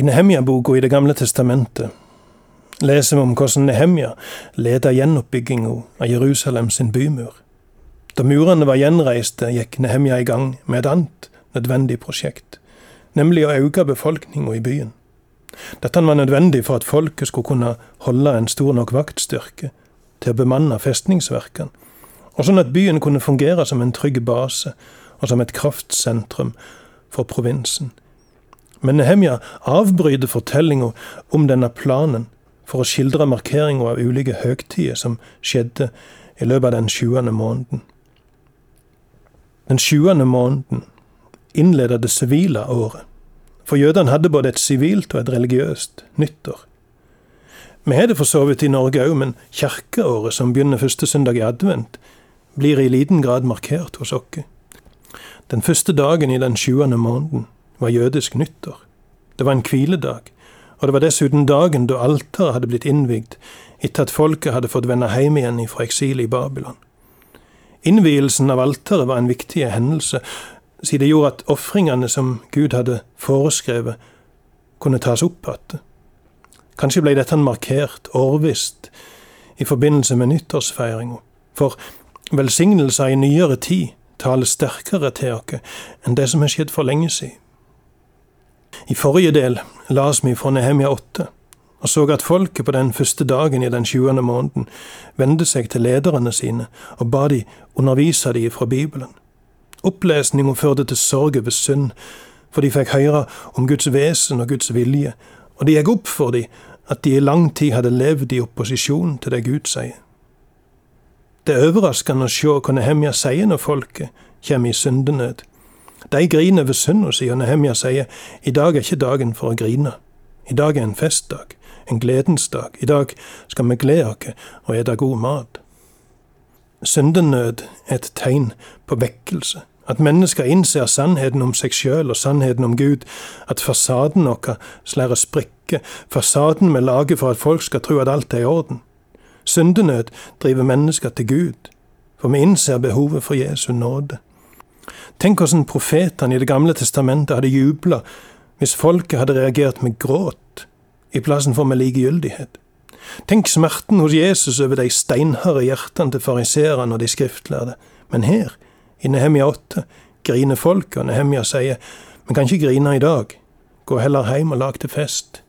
I Nehemja-boka i Det gamle testamentet leser vi om hvordan Nehemja leda gjenoppbygginga av Jerusalem sin bymur. Da murene var gjenreiste, gikk Nehemja i gang med et annet nødvendig prosjekt, nemlig å øke befolkninga i byen. Dette var nødvendig for at folket skulle kunne holde en stor nok vaktstyrke til å bemanne festningsverkene, og sånn at byen kunne fungere som en trygg base og som et kraftsentrum for provinsen. Men Nehemja avbryter fortellinga om denne planen for å skildre markeringa av ulike høgtider som skjedde i løpet av den sjuende måneden. Den sjuende måneden innleda det sivile året, for jødene hadde både et sivilt og et religiøst nyttår. Vi har det for så vidt i Norge òg, men kirkeåret, som begynner første søndag i advent, blir i liten grad markert hos oss. Den første dagen i den sjuende måneden var jødisk nyttår. Det var en hviledag, og det var dessuten dagen da alteret hadde blitt innvigd etter at folket hadde fått vende hjem igjen fra eksilet i Babylon. Innvielsen av alteret var en viktig hendelse, siden det gjorde at ofringene som Gud hadde foreskrevet, kunne tas opp igjen. Kanskje ble dette markert årvisst i forbindelse med nyttårsfeiringa, for velsignelser i nyere tid taler sterkere til oss enn det som har skjedd for lenge siden. I forrige del las vi fra Nehemia 8 og så at folket på den første dagen i den sjuende måneden vendte seg til lederne sine og ba de undervise de fra Bibelen. Opplesninga førte til sorg over synd, for de fikk høre om Guds vesen og Guds vilje, og det gikk opp for de at de i lang tid hadde levd i opposisjon til det Gud sier. Det er overraskende å se hva Nehemja sier når folket kommer i syndenød. De griner over synda si, og Nehemja sier i dag er ikke dagen for å grine. I dag er en festdag, en gledens dag. I dag skal vi glede oss og ete god mat. Syndenød er et tegn på vekkelse. At mennesker innser sannheten om seg sjøl og sannheten om Gud. At fasaden vår slår sprekker. Fasaden vi lager for at folk skal tro at alt er i orden. Syndenød driver mennesker til Gud, for vi innser behovet for Jesu nåde. Tenk hvordan profetene i Det gamle testamentet hadde jubla hvis folket hadde reagert med gråt i plassen for med likegyldighet. Tenk smerten hos Jesus over de steinharde hjertene til fariseerne og de skriftlærde. Men her, i Nehemia 8, griner folk, og Nehemia sier, vi kan ikke grine i dag, gå heller hjem og lag til fest.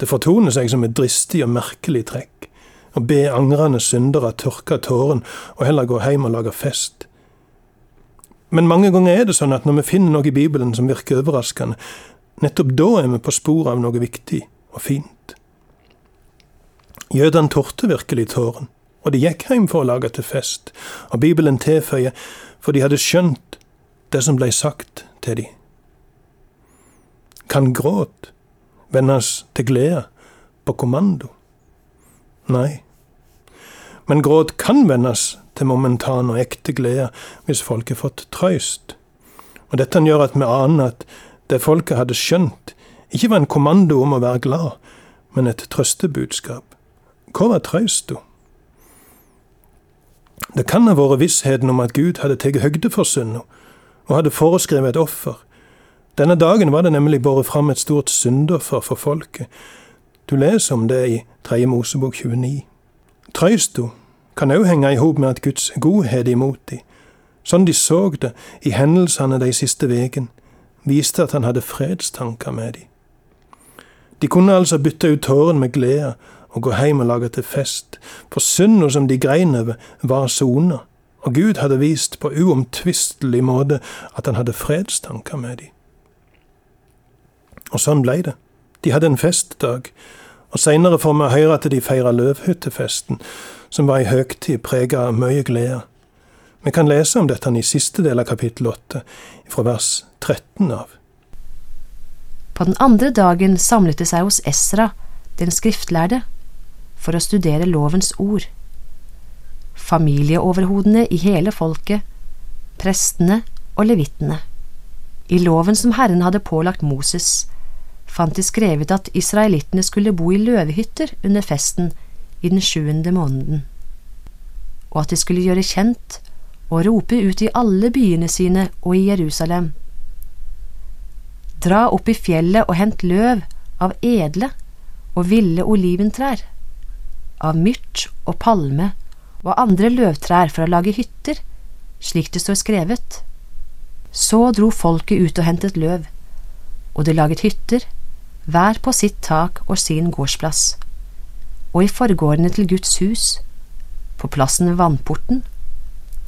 Det fortoner seg som et dristig og merkelig trekk, å be angrende syndere tørke tåren og heller gå hjem og lage fest. Men mange ganger er det sånn at når vi finner noe i Bibelen som virker overraskende, nettopp da er vi på sporet av noe viktig og fint. Jødene tårte virkelig tåren, og de gikk hjem for å lage til fest, og Bibelen tilføyer, for de hadde skjønt det som blei sagt til de. Kan gråt vendes til glede på kommando? Nei. Men gråt kan vendes til momentan og ekte glede hvis folk har fått trøyst. Og dette gjør at vi aner at det folket hadde skjønt, ikke var en kommando om å være glad, men et trøstebudskap. Hva var trøysta? Det kan ha vært vissheten om at Gud hadde tatt høgde for synda, og hadde foreskrevet et offer. Denne dagen var det nemlig båret fram et stort syndoffer for folket. Du leser om det i Tredje Mosebok 29. Trøysta kan òg henge i hop med at Guds godhet imot dem, sånn de så det i hendelsene de siste veken, viste at han hadde fredstanker med dem. De kunne altså bytte ut tårene med glede og gå hjem og lage til fest, for synda som de grein over, var sona, og Gud hadde vist på uomtvistelig måte at han hadde fredstanker med dem. Og sånn blei det. De hadde en festdag, og seinere får vi høre at de feira løvhyttefesten, som var ei høgtid prega av mye glede. Vi kan lese om dette i siste del av kapittel 8, fra vers 13 av. På den andre dagen samlet de seg hos Esra, den skriftlærde, for å studere lovens ord. Familieoverhodene i hele folket, prestene og levittene. I loven som Herren hadde pålagt Moses, fant de skrevet at israelittene skulle bo i løvehytter under festen i den sjuende måneden, og at de skulle gjøre kjent og rope ut i alle byene sine og i Jerusalem. Dra opp i fjellet og hent løv av edle og ville oliventrær, av myrt og palme og andre løvtrær for å lage hytter, slik det står skrevet. Så dro folket ut og hentet løv, og de laget hytter, hver på sitt tak og sin gårdsplass, og i forgårdene til Guds hus, på plassen ved vannporten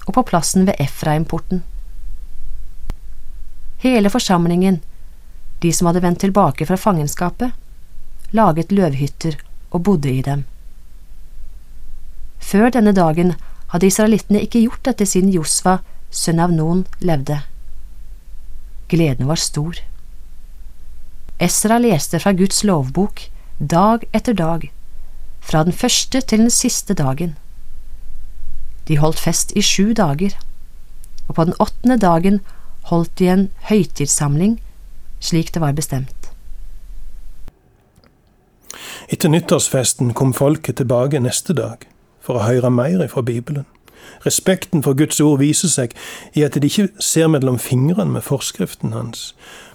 og på plassen ved Efraimporten. Hele forsamlingen, de som hadde vendt tilbake fra fangenskapet, laget løvhytter og bodde i dem. Før denne dagen hadde israelittene ikke gjort dette siden Josva, sønn av Non, levde. Gleden var stor. Esra leste fra Guds lovbok dag etter dag, fra den første til den siste dagen. De holdt fest i sju dager, og på den åttende dagen holdt de en høytidssamling slik det var bestemt. Etter nyttårsfesten kom folket tilbake neste dag for å høre mer fra Bibelen. Respekten for Guds ord viser seg i at de ikke ser mellom fingrene med forskriften hans,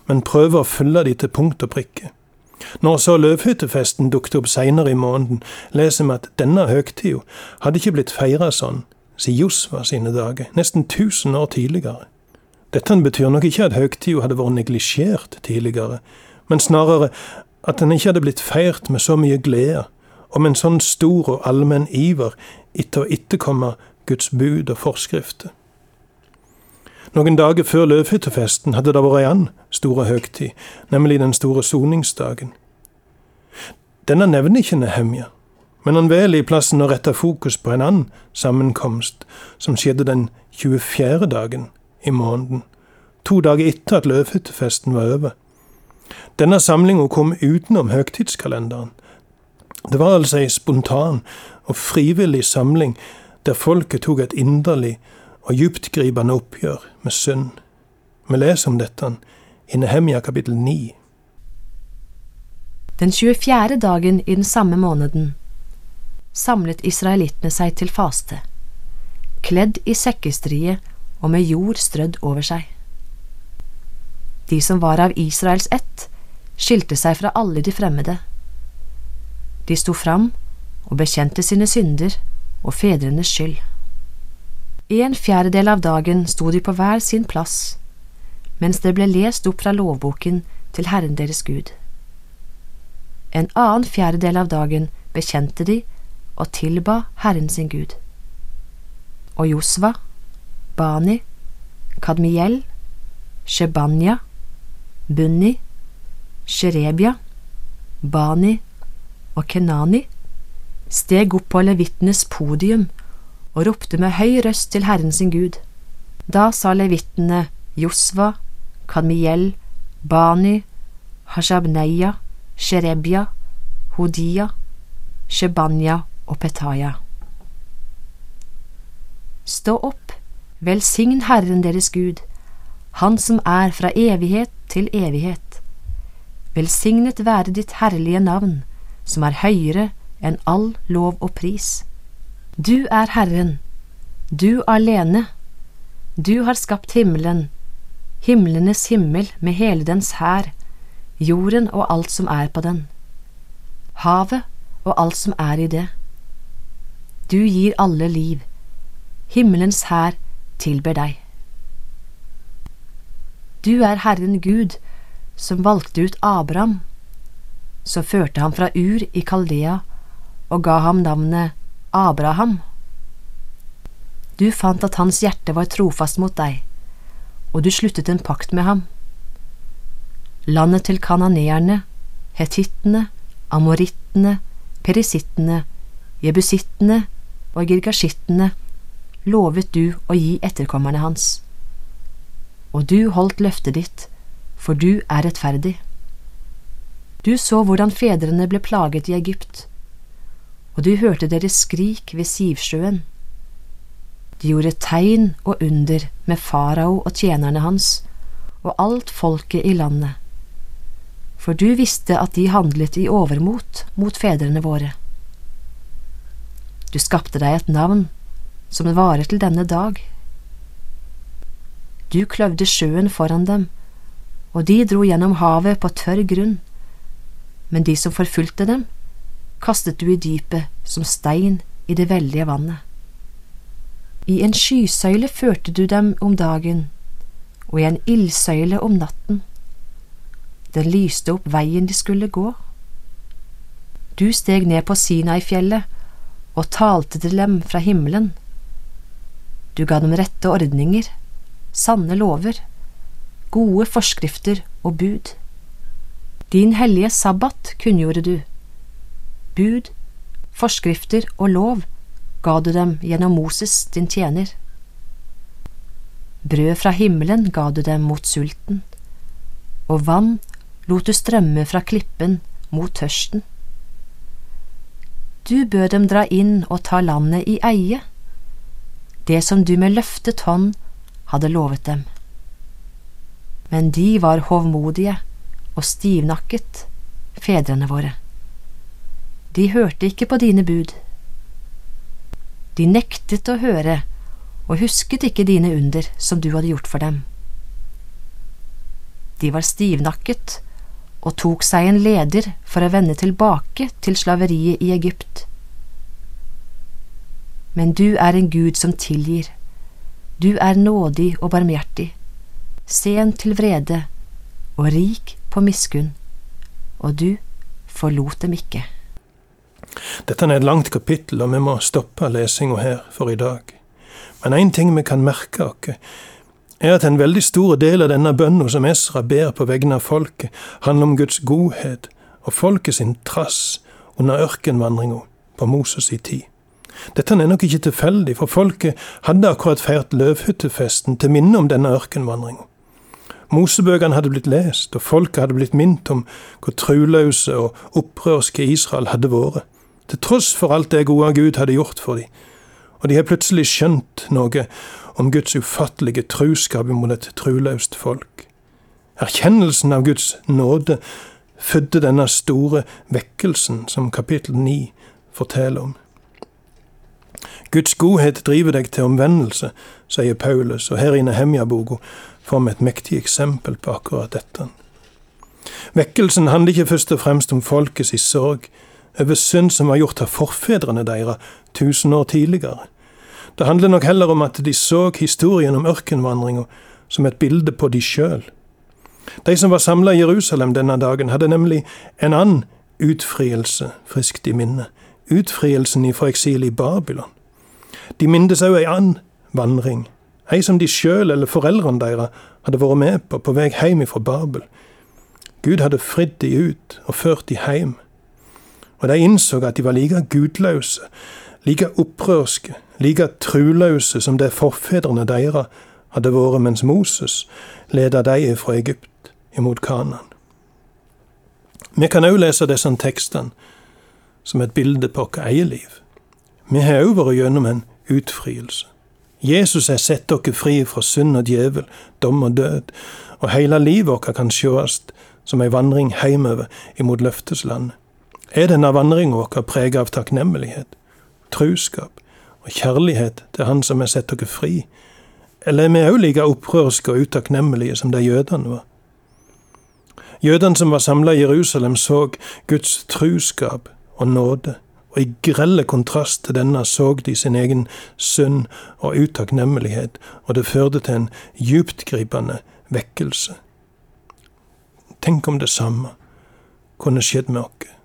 men prøver å følge de til punkt og prikke. Når så løvhyttefesten dukket opp seinere i måneden, leser vi at denne høgtida hadde ikke blitt feira sånn siden Josva sine dager, nesten tusen år tidligere. Dette betyr nok ikke at høgtida hadde vært neglisjert tidligere, men snarere at den ikke hadde blitt feirt med så mye glede og med en sånn stor og allmenn iver etter å etterkomme Guds bud og forskrifter. Noen dager før løvhyttefesten hadde det vært ei annen store høgtid, nemlig den store soningsdagen. Denne nevner ikke Nehemja, men han velger i plassen å rette fokus på en annen sammenkomst som skjedde den 24. dagen i måneden, to dager etter at løvhyttefesten var over. Denne samlinga kom utenom høgtidskalenderen. Det var altså ei spontan og frivillig samling der folket tok et inderlig og dyptgripende oppgjør med synd. Vi leser om dette i Nehemia kapittel 9. Den 24. dagen i den samme måneden samlet israelittene seg til faste, kledd i sekkestrie og med jord strødd over seg. De som var av Israels ett, skilte seg fra alle de fremmede. De sto fram og bekjente sine synder og fedrenes skyld. En fjerdedel av dagen sto de på hver sin plass, mens det ble lest opp fra lovboken til Herren deres Gud. En annen fjerdedel av dagen bekjente de og tilba Herren sin Gud. Og Josva, Bani, Kadmiel, Shebanya, Bunni, Sherebia, Bani og Kenani steg opp på levitenes podium og ropte med høy røst til Herren sin Gud. Da sa levittene Josva, Kadmiel, Bani, Hashabneia, Sherebia, Hodia, Shebanya og Petaya. Stå opp, velsign Herren deres Gud, Han som er fra evighet til evighet. Velsignet være ditt herlige navn, som er høyere enn all lov og pris. Du er Herren, du alene. Du har skapt himmelen, himlenes himmel med hele dens hær, jorden og alt som er på den, havet og alt som er i det. Du gir alle liv, himmelens hær tilber deg. Du er Herren Gud, som valgte ut Abraham, så førte han fra Ur i Kaldea og ga ham navnet Abraham. Du fant at hans hjerte var trofast mot deg, og du sluttet en pakt med ham. Landet til kananeerne, hetittene, amorittene, perisittene, jebusittene og girgashittene lovet du å gi etterkommerne hans. Og du holdt løftet ditt, for du er rettferdig. Du så hvordan fedrene ble plaget i Egypt, og du hørte deres skrik ved Sivsjøen. De gjorde tegn og under med farao og tjenerne hans og alt folket i landet, for du visste at de handlet i overmot mot fedrene våre. Du skapte deg et navn som varer til denne dag. Du kløvde sjøen foran dem og de dro gjennom havet på tørr grunn. Men de som forfulgte dem, kastet du i dypet som stein i det veldige vannet. I en skysøyle førte du dem om dagen, og i en ildsøyle om natten. Den lyste opp veien de skulle gå. Du steg ned på Sinai-fjellet og talte til dem fra himmelen. Du ga dem rette ordninger, sanne lover, gode forskrifter og bud. Din hellige sabbat kunngjorde du. Bud, forskrifter og lov ga du dem gjennom Moses, din tjener. Brød fra himmelen ga du dem mot sulten, og vann lot du strømme fra klippen mot tørsten. Du bød dem dra inn og ta landet i eie, det som du med løftet hånd hadde lovet dem. Men de var hovmodige og stivnakket, fedrene våre. De hørte ikke på dine bud. De nektet å høre og husket ikke dine under som du hadde gjort for dem. De var stivnakket og tok seg en leder for å vende tilbake til slaveriet i Egypt. Men du er en Gud som tilgir, du er nådig og barmhjertig, sen til vrede og rik på miskunn, og du forlot dem ikke. Dette er et langt kapittel, og vi må stoppe lesinga her for i dag. Men én ting vi kan merke oss, er at en veldig stor del av denne bønna som Esra ber på vegne av folket, handler om Guds godhet og folket sin trass under ørkenvandringa på Moses' i tid. Dette er nok ikke tilfeldig, for folket hadde akkurat feirt løvhyttefesten til minne om denne ørkenvandringa. Mosebøkene hadde blitt lest, og folket hadde blitt minnet om hvor truløse og opprørske Israel hadde vært, til tross for alt det gode Gud hadde gjort for dem. Og de har plutselig skjønt noe om Guds ufattelige truskap mot et truløst folk. Erkjennelsen av Guds nåde fødte denne store vekkelsen som kapittel 9 forteller om. Guds godhet driver deg til omvendelse, sier Paulus, og her i Nehemja-boka får vi et mektig eksempel på akkurat dette. Vekkelsen handler ikke først og fremst om folkets sorg over synd som var gjort av forfedrene deres tusen år tidligere. Det handler nok heller om at de så historien om ørkenvandringa som et bilde på de sjøl. De som var samla i Jerusalem denne dagen, hadde nemlig en annen utfrielse friskt i minne. Utfrielsen ifra eksil i Babylon. De minnes òg ei annen vandring, ei som de sjøl eller foreldrene deres hadde vært med på på vei hjem fra Babel. Gud hadde fridd de ut og ført de hjem. Og de innså at de var like gudløse, like opprørske, like truløse som det forfedrene deres hadde vært mens Moses ledet de fra Egypt imot Kanan. Vi kan òg lese disse tekstene som et bilde på vårt eget liv. Vi har òg vært gjennom en utfrielse. Jesus har sett dere fri fra synd og djevel, dom og død, og hele livet vårt kan sjåast som ei vandring hjemover imot løfteslandet. Er denne vandringa vår prega av takknemlighet, truskap og kjærlighet til Han som har sett dere fri, eller er vi òg like opprørske og utakknemlige som de jødene var? Jødene som var samla i Jerusalem, så Guds truskap og nåde og i grelle kontrast til denne så de sin egen synd og utakknemlighet, og det førte til en djuptgripende vekkelse. Tenk om det samme kunne skjedd med oss.